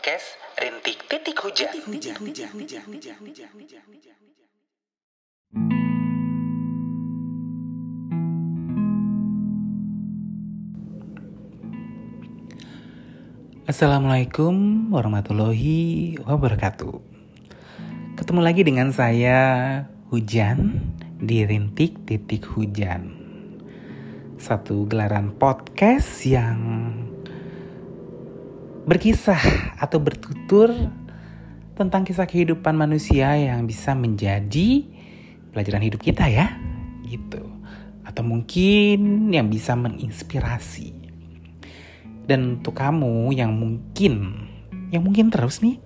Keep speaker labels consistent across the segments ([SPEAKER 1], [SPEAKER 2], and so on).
[SPEAKER 1] podcast Rintik Titik Hujan. Assalamualaikum warahmatullahi wabarakatuh. Ketemu lagi dengan saya Hujan di Rintik Titik Hujan. Satu gelaran podcast yang berkisah atau bertutur tentang kisah kehidupan manusia yang bisa menjadi pelajaran hidup kita ya, gitu. Atau mungkin yang bisa menginspirasi. Dan untuk kamu yang mungkin, yang mungkin terus nih,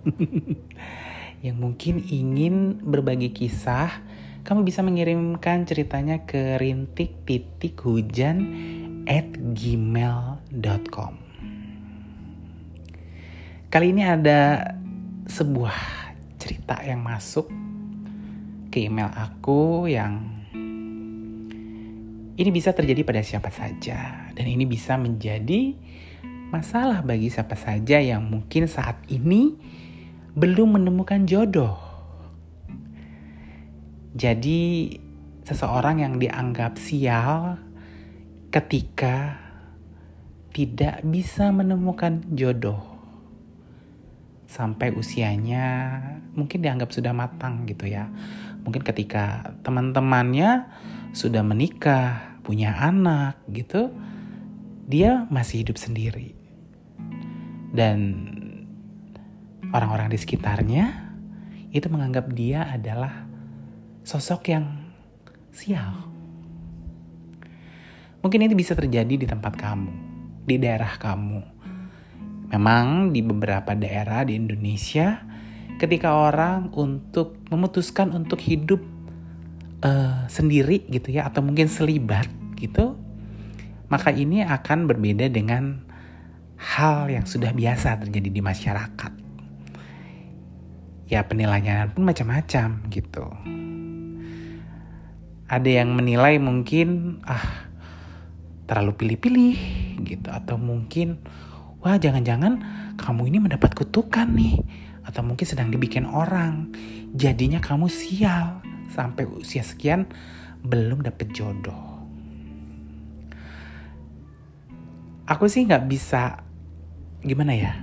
[SPEAKER 1] yang mungkin ingin berbagi kisah, kamu bisa mengirimkan ceritanya ke rintik titik hujan at gmail.com. Kali ini ada sebuah cerita yang masuk ke email aku yang ini bisa terjadi pada siapa saja dan ini bisa menjadi masalah bagi siapa saja yang mungkin saat ini belum menemukan jodoh. Jadi seseorang yang dianggap sial ketika tidak bisa menemukan jodoh sampai usianya mungkin dianggap sudah matang gitu ya. Mungkin ketika teman-temannya sudah menikah, punya anak gitu, dia masih hidup sendiri. Dan orang-orang di sekitarnya itu menganggap dia adalah sosok yang sial. Mungkin ini bisa terjadi di tempat kamu, di daerah kamu. Memang di beberapa daerah di Indonesia, ketika orang untuk memutuskan untuk hidup uh, sendiri gitu ya, atau mungkin selibat gitu, maka ini akan berbeda dengan hal yang sudah biasa terjadi di masyarakat. Ya penilaian pun macam-macam gitu. Ada yang menilai mungkin ah terlalu pilih-pilih gitu atau mungkin wah jangan-jangan kamu ini mendapat kutukan nih atau mungkin sedang dibikin orang. Jadinya kamu sial. Sampai usia sekian belum dapet jodoh. Aku sih nggak bisa gimana ya?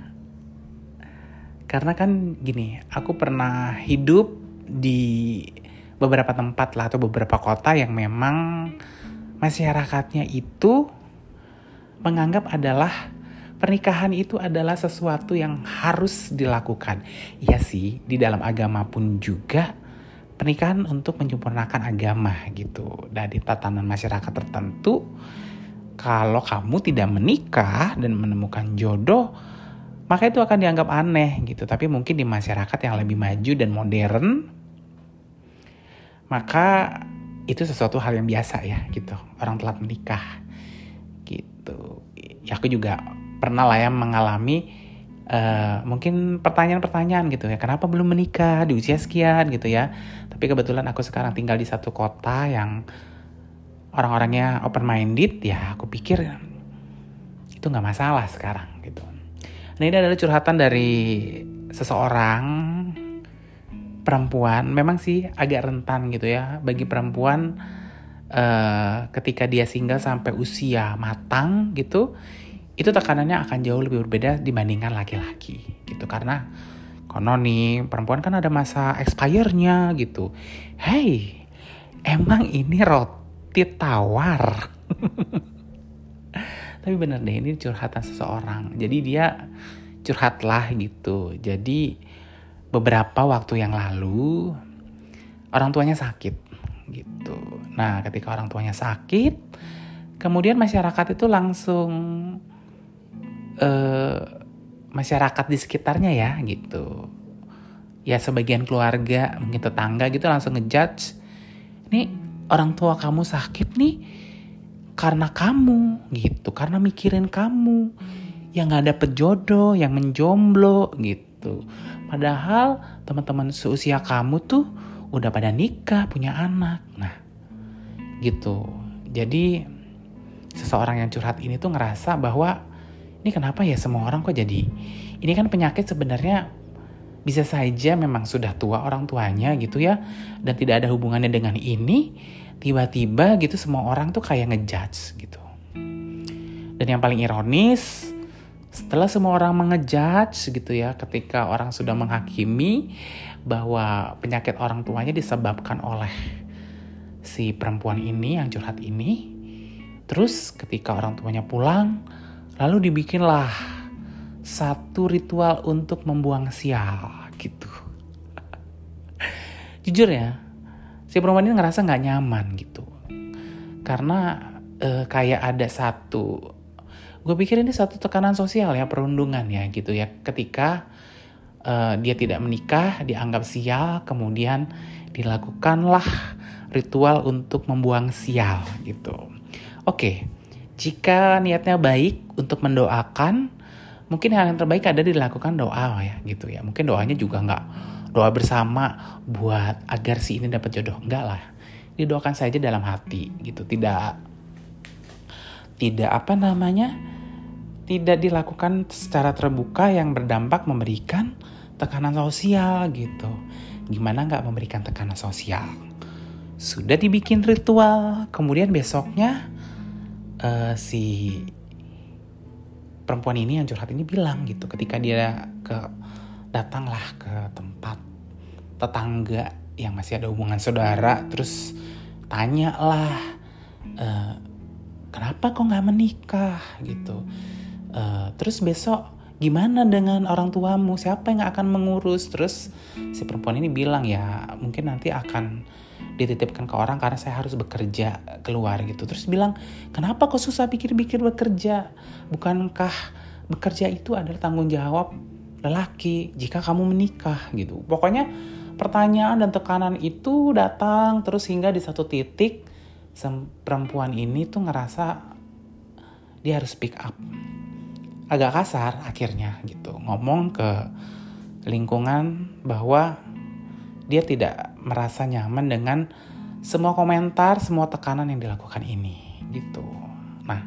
[SPEAKER 1] Karena kan gini aku pernah hidup di beberapa tempat lah atau beberapa kota yang memang masyarakatnya itu menganggap adalah pernikahan itu adalah sesuatu yang harus dilakukan. Iya sih, di dalam agama pun juga pernikahan untuk menyempurnakan agama gitu. Dari tatanan masyarakat tertentu, kalau kamu tidak menikah dan menemukan jodoh, maka itu akan dianggap aneh gitu. Tapi mungkin di masyarakat yang lebih maju dan modern, maka itu sesuatu hal yang biasa ya gitu. Orang telat menikah gitu. Ya aku juga pernah lah ya mengalami uh, mungkin pertanyaan-pertanyaan gitu ya. Kenapa belum menikah di usia sekian gitu ya. Tapi kebetulan aku sekarang tinggal di satu kota yang orang-orangnya open minded ya aku pikir itu nggak masalah sekarang gitu. Nah ini adalah curhatan dari seseorang perempuan memang sih agak rentan gitu ya bagi perempuan uh, ketika dia single sampai usia matang gitu itu tekanannya akan jauh lebih berbeda dibandingkan laki-laki gitu. Karena konon nih perempuan kan ada masa expire-nya gitu. Hey emang ini roti tawar? Tapi bener deh ini curhatan seseorang. Jadi dia curhatlah gitu. Jadi beberapa waktu yang lalu orang tuanya sakit gitu. Nah, ketika orang tuanya sakit, kemudian masyarakat itu langsung uh, masyarakat di sekitarnya ya gitu. Ya sebagian keluarga mungkin tetangga gitu langsung ngejudge nih orang tua kamu sakit nih karena kamu gitu. Karena mikirin kamu yang nggak dapet jodoh yang menjomblo gitu. Padahal teman-teman seusia kamu tuh udah pada nikah punya anak. Nah gitu. Jadi seseorang yang curhat ini tuh ngerasa bahwa ini kenapa ya semua orang kok jadi ini kan penyakit sebenarnya bisa saja memang sudah tua orang tuanya gitu ya dan tidak ada hubungannya dengan ini tiba-tiba gitu semua orang tuh kayak ngejudge gitu. Dan yang paling ironis setelah semua orang mengejudge gitu ya ketika orang sudah menghakimi bahwa penyakit orang tuanya disebabkan oleh si perempuan ini yang curhat ini terus ketika orang tuanya pulang lalu dibikinlah satu ritual untuk membuang sial gitu. Jujur ya, si perempuan ini ngerasa nggak nyaman gitu. Karena uh, kayak ada satu, gue pikir ini satu tekanan sosial ya, perundungan ya gitu ya. Ketika uh, dia tidak menikah, dianggap sial, kemudian dilakukanlah ritual untuk membuang sial gitu. Oke, jika niatnya baik untuk mendoakan, mungkin hal yang terbaik ada dilakukan doa ya gitu ya. Mungkin doanya juga nggak doa bersama buat agar si ini dapat jodoh. Enggak lah. Didoakan saja dalam hati gitu. Tidak tidak apa namanya tidak dilakukan secara terbuka yang berdampak memberikan tekanan sosial gitu. Gimana nggak memberikan tekanan sosial? Sudah dibikin ritual kemudian besoknya uh, si perempuan ini yang curhat ini bilang gitu ketika dia ke datanglah ke tempat tetangga yang masih ada hubungan saudara terus tanya lah e, kenapa kok nggak menikah? gitu. E, terus besok gimana dengan orang tuamu? Siapa yang akan mengurus? Terus si perempuan ini bilang ya mungkin nanti akan dititipkan ke orang karena saya harus bekerja keluar gitu. Terus bilang kenapa kok susah pikir-pikir bekerja? Bukankah bekerja itu adalah tanggung jawab lelaki jika kamu menikah? Gitu. Pokoknya pertanyaan dan tekanan itu datang terus hingga di satu titik perempuan ini tuh ngerasa dia harus pick up. Agak kasar akhirnya gitu. Ngomong ke lingkungan bahwa dia tidak merasa nyaman dengan semua komentar, semua tekanan yang dilakukan ini gitu. Nah,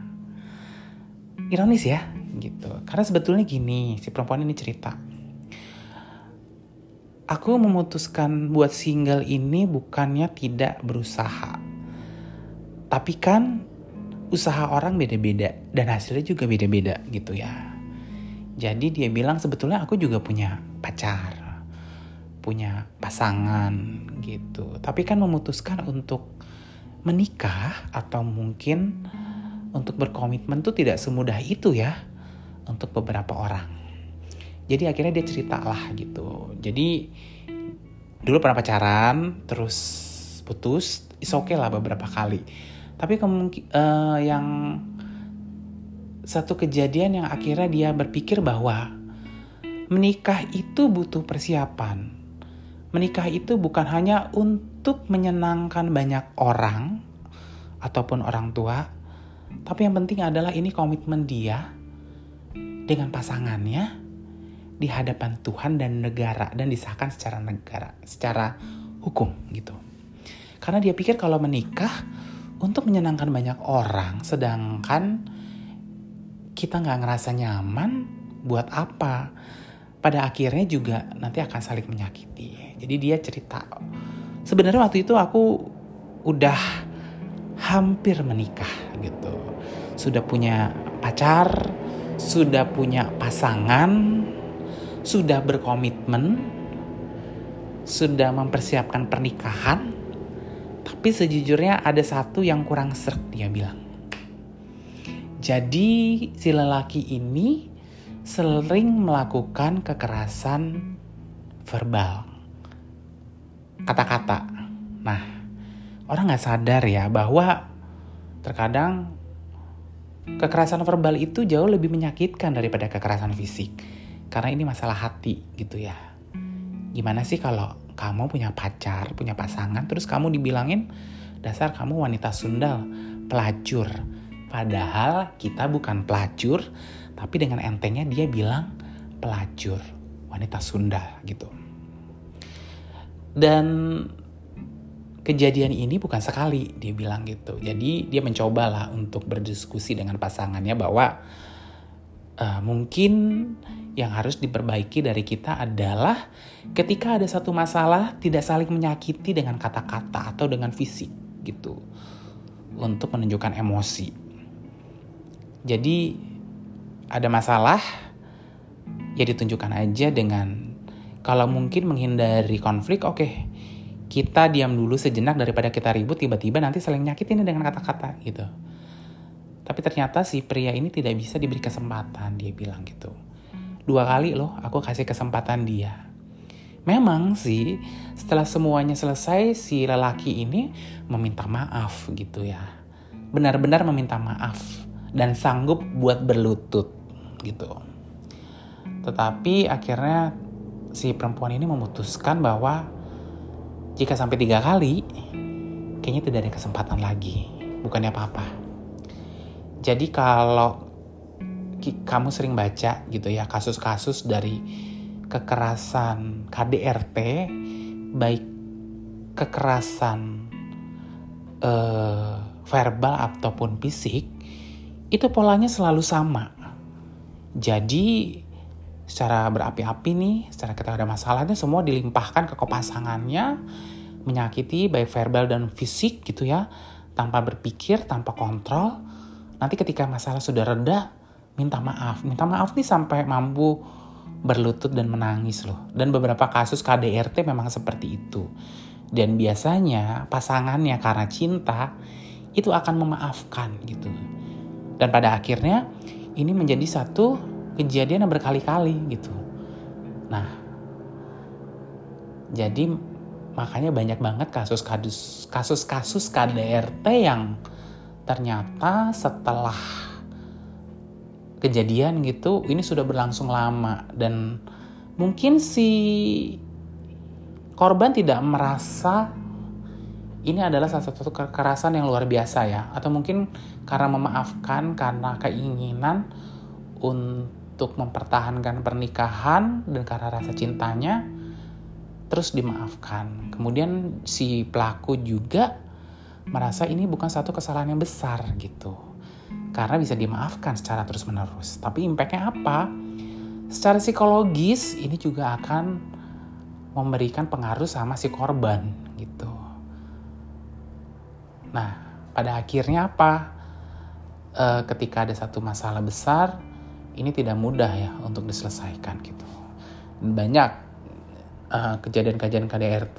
[SPEAKER 1] ironis ya gitu. Karena sebetulnya gini, si perempuan ini cerita. Aku memutuskan buat single ini bukannya tidak berusaha. Tapi kan usaha orang beda-beda dan hasilnya juga beda-beda gitu ya. Jadi dia bilang sebetulnya aku juga punya pacar punya pasangan gitu. Tapi kan memutuskan untuk menikah atau mungkin untuk berkomitmen tuh tidak semudah itu ya untuk beberapa orang. Jadi akhirnya dia cerita lah gitu. Jadi dulu pernah pacaran, terus putus, is oke okay lah beberapa kali. Tapi kemungkin uh, yang satu kejadian yang akhirnya dia berpikir bahwa menikah itu butuh persiapan menikah itu bukan hanya untuk menyenangkan banyak orang ataupun orang tua, tapi yang penting adalah ini komitmen dia dengan pasangannya di hadapan Tuhan dan negara dan disahkan secara negara, secara hukum gitu. Karena dia pikir kalau menikah untuk menyenangkan banyak orang, sedangkan kita nggak ngerasa nyaman, buat apa? Pada akhirnya juga nanti akan saling menyakiti. Jadi dia cerita, sebenarnya waktu itu aku udah hampir menikah gitu. Sudah punya pacar, sudah punya pasangan, sudah berkomitmen, sudah mempersiapkan pernikahan. Tapi sejujurnya ada satu yang kurang serk dia bilang. Jadi si lelaki ini sering melakukan kekerasan verbal kata-kata. Nah, orang nggak sadar ya bahwa terkadang kekerasan verbal itu jauh lebih menyakitkan daripada kekerasan fisik. karena ini masalah hati gitu ya gimana sih kalau kamu punya pacar punya pasangan terus kamu dibilangin dasar kamu wanita sundal pelacur padahal kita bukan pelacur tapi dengan entengnya dia bilang pelacur wanita sundal gitu dan kejadian ini bukan sekali dia bilang gitu. Jadi dia mencobalah untuk berdiskusi dengan pasangannya bahwa uh, mungkin yang harus diperbaiki dari kita adalah ketika ada satu masalah tidak saling menyakiti dengan kata-kata atau dengan fisik gitu. Untuk menunjukkan emosi. Jadi ada masalah ya ditunjukkan aja dengan kalau mungkin menghindari konflik oke okay, kita diam dulu sejenak daripada kita ribut tiba-tiba nanti saling nyakitin dengan kata-kata gitu. Tapi ternyata si pria ini tidak bisa diberi kesempatan, dia bilang gitu. Dua kali loh aku kasih kesempatan dia. Memang sih setelah semuanya selesai si lelaki ini meminta maaf gitu ya. Benar-benar meminta maaf dan sanggup buat berlutut gitu. Tetapi akhirnya si perempuan ini memutuskan bahwa jika sampai tiga kali, kayaknya tidak ada kesempatan lagi. Bukannya apa-apa. Jadi kalau kamu sering baca gitu ya kasus-kasus dari kekerasan KDRT, baik kekerasan uh, verbal ataupun fisik, itu polanya selalu sama. Jadi secara berapi-api nih, secara kita ada masalahnya semua dilimpahkan ke pasangannya, menyakiti baik verbal dan fisik gitu ya, tanpa berpikir, tanpa kontrol. Nanti ketika masalah sudah reda, minta maaf. Minta maaf nih sampai mampu berlutut dan menangis loh. Dan beberapa kasus KDRT memang seperti itu. Dan biasanya pasangannya karena cinta itu akan memaafkan gitu. Dan pada akhirnya ini menjadi satu kejadian yang berkali-kali gitu. Nah, jadi makanya banyak banget kasus-kasus kasus-kasus KDRT yang ternyata setelah kejadian gitu ini sudah berlangsung lama dan mungkin si korban tidak merasa ini adalah salah satu kekerasan yang luar biasa ya atau mungkin karena memaafkan karena keinginan untuk untuk mempertahankan pernikahan dan karena rasa cintanya terus dimaafkan. Kemudian si pelaku juga merasa ini bukan satu kesalahan yang besar gitu. Karena bisa dimaafkan secara terus-menerus. Tapi impactnya apa? Secara psikologis ini juga akan memberikan pengaruh sama si korban gitu. Nah, pada akhirnya apa? E, ketika ada satu masalah besar, ini tidak mudah ya untuk diselesaikan gitu. Banyak uh, kejadian-kejadian KDRT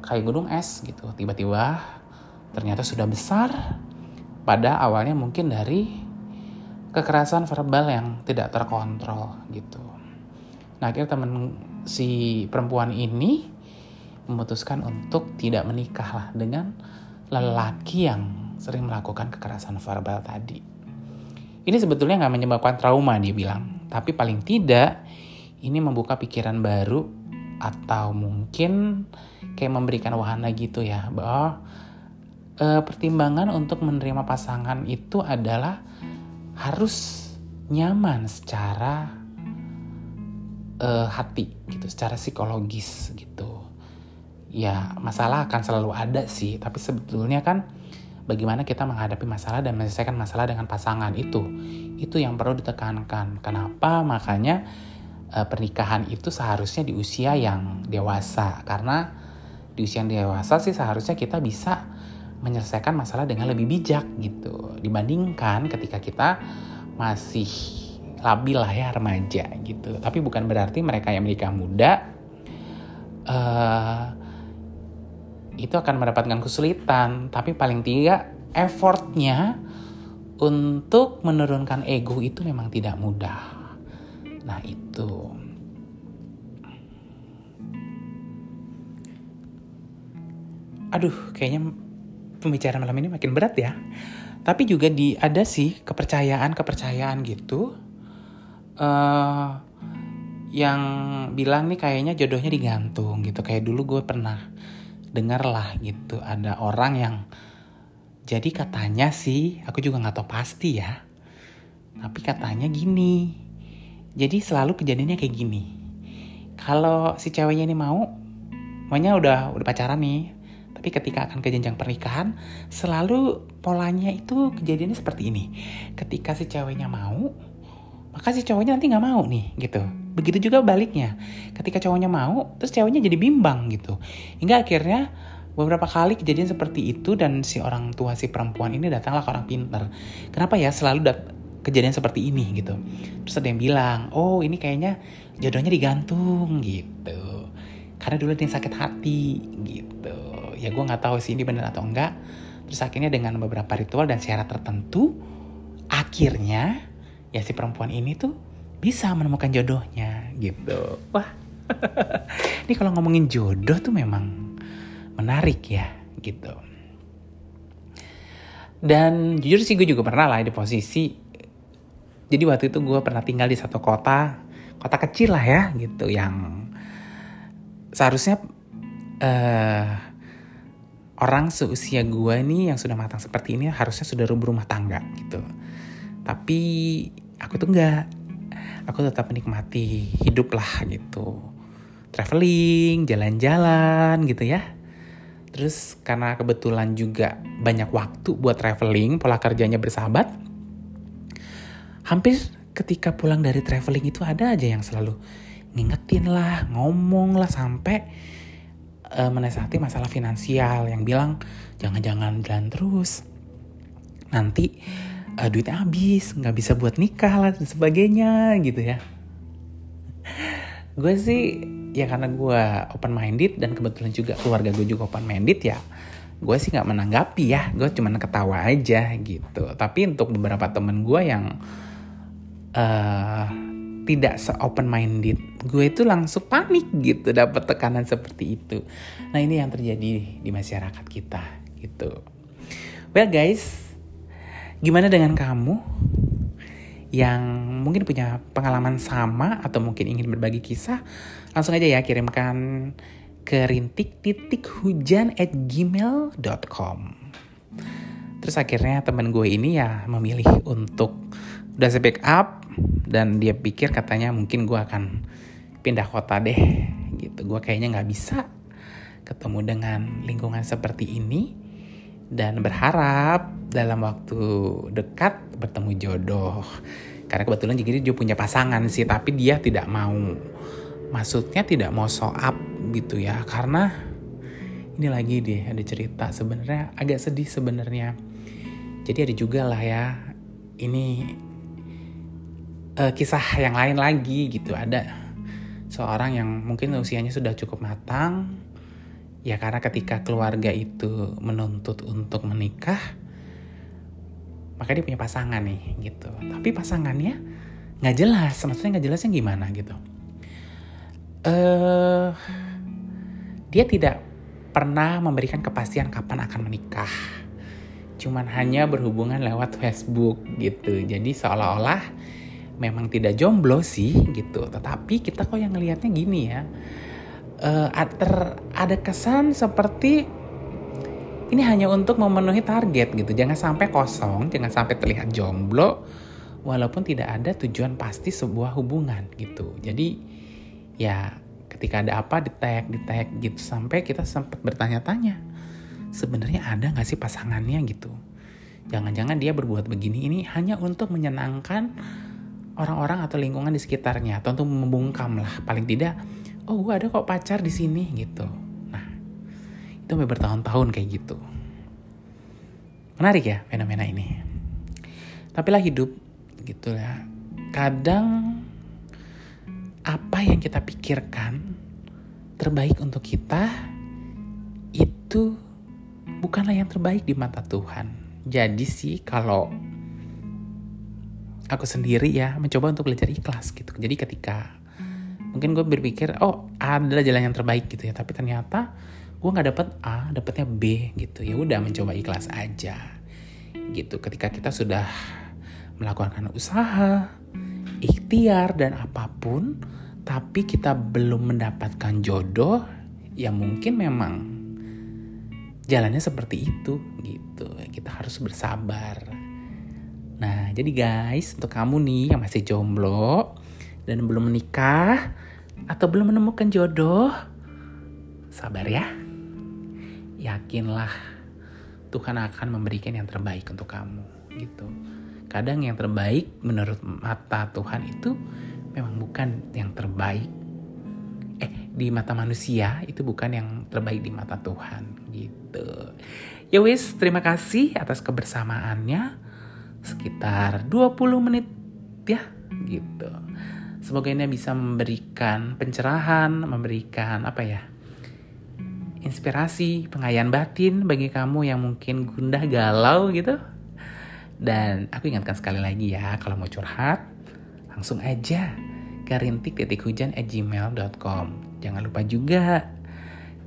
[SPEAKER 1] kayak gunung es gitu, tiba-tiba ternyata sudah besar pada awalnya mungkin dari kekerasan verbal yang tidak terkontrol gitu. Nah akhirnya temen si perempuan ini memutuskan untuk tidak menikah lah dengan lelaki yang sering melakukan kekerasan verbal tadi. Ini sebetulnya nggak menyebabkan trauma dia bilang, tapi paling tidak ini membuka pikiran baru atau mungkin kayak memberikan wahana gitu ya bahwa e, pertimbangan untuk menerima pasangan itu adalah harus nyaman secara e, hati gitu, secara psikologis gitu. Ya masalah akan selalu ada sih, tapi sebetulnya kan bagaimana kita menghadapi masalah dan menyelesaikan masalah dengan pasangan itu. Itu yang perlu ditekankan. Kenapa? Makanya e, pernikahan itu seharusnya di usia yang dewasa karena di usia yang dewasa sih seharusnya kita bisa menyelesaikan masalah dengan lebih bijak gitu dibandingkan ketika kita masih labil lah ya remaja gitu. Tapi bukan berarti mereka yang menikah muda uh, itu akan mendapatkan kesulitan, tapi paling tidak effortnya untuk menurunkan ego itu memang tidak mudah. Nah itu. Aduh, kayaknya pembicaraan malam ini makin berat ya. Tapi juga di ada sih kepercayaan-kepercayaan gitu. Uh, yang bilang nih kayaknya jodohnya digantung gitu kayak dulu gue pernah dengar lah gitu. Ada orang yang jadi katanya sih aku juga nggak tahu pasti ya tapi katanya gini. Jadi selalu kejadiannya kayak gini. Kalau si ceweknya ini mau maunya udah udah pacaran nih tapi ketika akan ke jenjang pernikahan selalu polanya itu kejadiannya seperti ini. Ketika si ceweknya mau maka si cowoknya nanti nggak mau nih gitu. Begitu juga baliknya. Ketika cowoknya mau terus ceweknya jadi bimbang gitu. Hingga akhirnya beberapa kali kejadian seperti itu dan si orang tua si perempuan ini datanglah ke orang pinter kenapa ya selalu dat kejadian seperti ini gitu. Terus ada yang bilang oh ini kayaknya jodohnya digantung gitu. Karena dulu dia sakit hati gitu. Ya gue nggak tahu sih ini benar atau enggak. Terus akhirnya dengan beberapa ritual dan syarat tertentu akhirnya ya si perempuan ini tuh bisa menemukan jodohnya gitu. Wah, ini kalau ngomongin jodoh tuh memang menarik ya gitu. Dan jujur sih gue juga pernah lah di posisi. Jadi waktu itu gue pernah tinggal di satu kota, kota kecil lah ya gitu, yang seharusnya uh, orang seusia gue nih yang sudah matang seperti ini harusnya sudah berumah tangga gitu. Tapi aku tuh enggak. Aku tetap menikmati hidup lah gitu. Traveling, jalan-jalan gitu ya. Terus karena kebetulan juga banyak waktu buat traveling, pola kerjanya bersahabat. Hampir ketika pulang dari traveling itu ada aja yang selalu ngingetin lah, ngomong lah sampai uh, menasihati masalah finansial yang bilang jangan-jangan jalan terus. Nanti uh, duitnya habis nggak bisa buat nikah lah dan sebagainya gitu ya. Gue sih ya karena gue open minded dan kebetulan juga keluarga gue juga open minded ya gue sih nggak menanggapi ya. Gue cuma ketawa aja gitu. Tapi untuk beberapa temen gue yang uh, tidak se open minded gue itu langsung panik gitu. Dapat tekanan seperti itu. Nah ini yang terjadi di masyarakat kita gitu. Well guys Gimana dengan kamu yang mungkin punya pengalaman sama atau mungkin ingin berbagi kisah? Langsung aja ya kirimkan ke rintik titik hujan at gmail.com Terus akhirnya temen gue ini ya memilih untuk udah speak up dan dia pikir katanya mungkin gue akan pindah kota deh gitu. Gue kayaknya nggak bisa ketemu dengan lingkungan seperti ini dan berharap dalam waktu dekat bertemu jodoh. Karena kebetulan jadi dia punya pasangan sih, tapi dia tidak mau. Maksudnya tidak mau show up gitu ya, karena ini lagi deh ada cerita sebenarnya agak sedih sebenarnya. Jadi ada juga lah ya, ini uh, kisah yang lain lagi gitu. Ada seorang yang mungkin usianya sudah cukup matang, ya karena ketika keluarga itu menuntut untuk menikah maka dia punya pasangan nih gitu. Tapi pasangannya nggak jelas. Maksudnya nggak jelasnya gimana gitu. Uh, dia tidak pernah memberikan kepastian kapan akan menikah. Cuman hanya berhubungan lewat Facebook gitu. Jadi seolah-olah memang tidak jomblo sih gitu. Tetapi kita kok yang ngelihatnya gini ya uh, ter, ada kesan seperti ini hanya untuk memenuhi target gitu. Jangan sampai kosong, jangan sampai terlihat jomblo walaupun tidak ada tujuan pasti sebuah hubungan gitu. Jadi ya ketika ada apa di tag, di tag gitu sampai kita sempat bertanya-tanya sebenarnya ada nggak sih pasangannya gitu. Jangan-jangan dia berbuat begini ini hanya untuk menyenangkan orang-orang atau lingkungan di sekitarnya atau untuk membungkam lah paling tidak oh gue ada kok pacar di sini gitu. Nah itu sampai bertahun-tahun kayak gitu. Menarik ya fenomena ini. Tapi lah hidup gitu ya kadang apa yang kita pikirkan terbaik untuk kita itu bukanlah yang terbaik di mata Tuhan. Jadi sih kalau aku sendiri ya mencoba untuk belajar ikhlas gitu. Jadi ketika mungkin gue berpikir oh A adalah jalan yang terbaik gitu ya tapi ternyata gue nggak dapet A dapetnya B gitu ya udah mencoba ikhlas aja gitu ketika kita sudah melakukan usaha ikhtiar dan apa pun tapi kita belum mendapatkan jodoh, ya mungkin memang jalannya seperti itu gitu. Kita harus bersabar. Nah, jadi guys, untuk kamu nih yang masih jomblo dan belum menikah atau belum menemukan jodoh, sabar ya. Yakinlah Tuhan akan memberikan yang terbaik untuk kamu gitu. Kadang yang terbaik menurut mata Tuhan itu memang bukan yang terbaik. Eh, di mata manusia itu bukan yang terbaik di mata Tuhan gitu. Ya wis, terima kasih atas kebersamaannya sekitar 20 menit ya gitu. Semoga ini bisa memberikan pencerahan, memberikan apa ya? inspirasi, pengayaan batin bagi kamu yang mungkin gundah galau gitu. Dan aku ingatkan sekali lagi ya, kalau mau curhat, langsung aja ke rintik titik hujan at gmail.com. Jangan lupa juga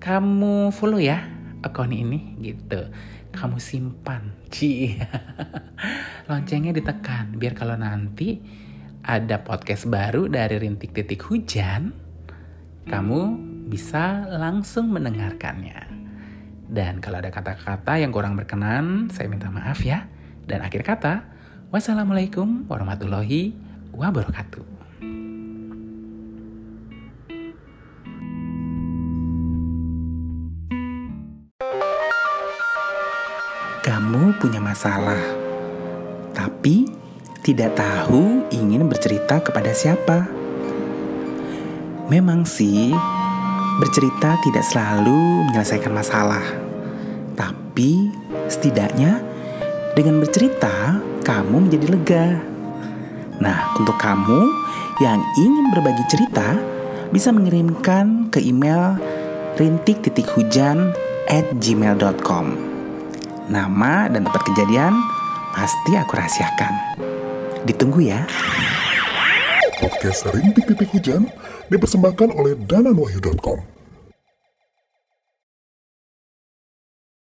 [SPEAKER 1] kamu follow ya akun ini gitu kamu simpan. Ci. Loncengnya ditekan biar kalau nanti ada podcast baru dari Rintik Titik Hujan, kamu bisa langsung mendengarkannya. Dan kalau ada kata-kata yang kurang berkenan, saya minta maaf ya. Dan akhir kata, wassalamualaikum warahmatullahi wabarakatuh. Kamu punya masalah, tapi tidak tahu ingin bercerita kepada siapa. Memang sih, bercerita tidak selalu menyelesaikan masalah, tapi setidaknya dengan bercerita kamu menjadi lega. Nah, untuk kamu yang ingin berbagi cerita, bisa mengirimkan ke email rintik titik hujan at gmail.com nama dan tempat kejadian pasti aku rahasiakan. Ditunggu ya.
[SPEAKER 2] Podcast Rintik Titik Hujan dipersembahkan oleh dananwahyu.com.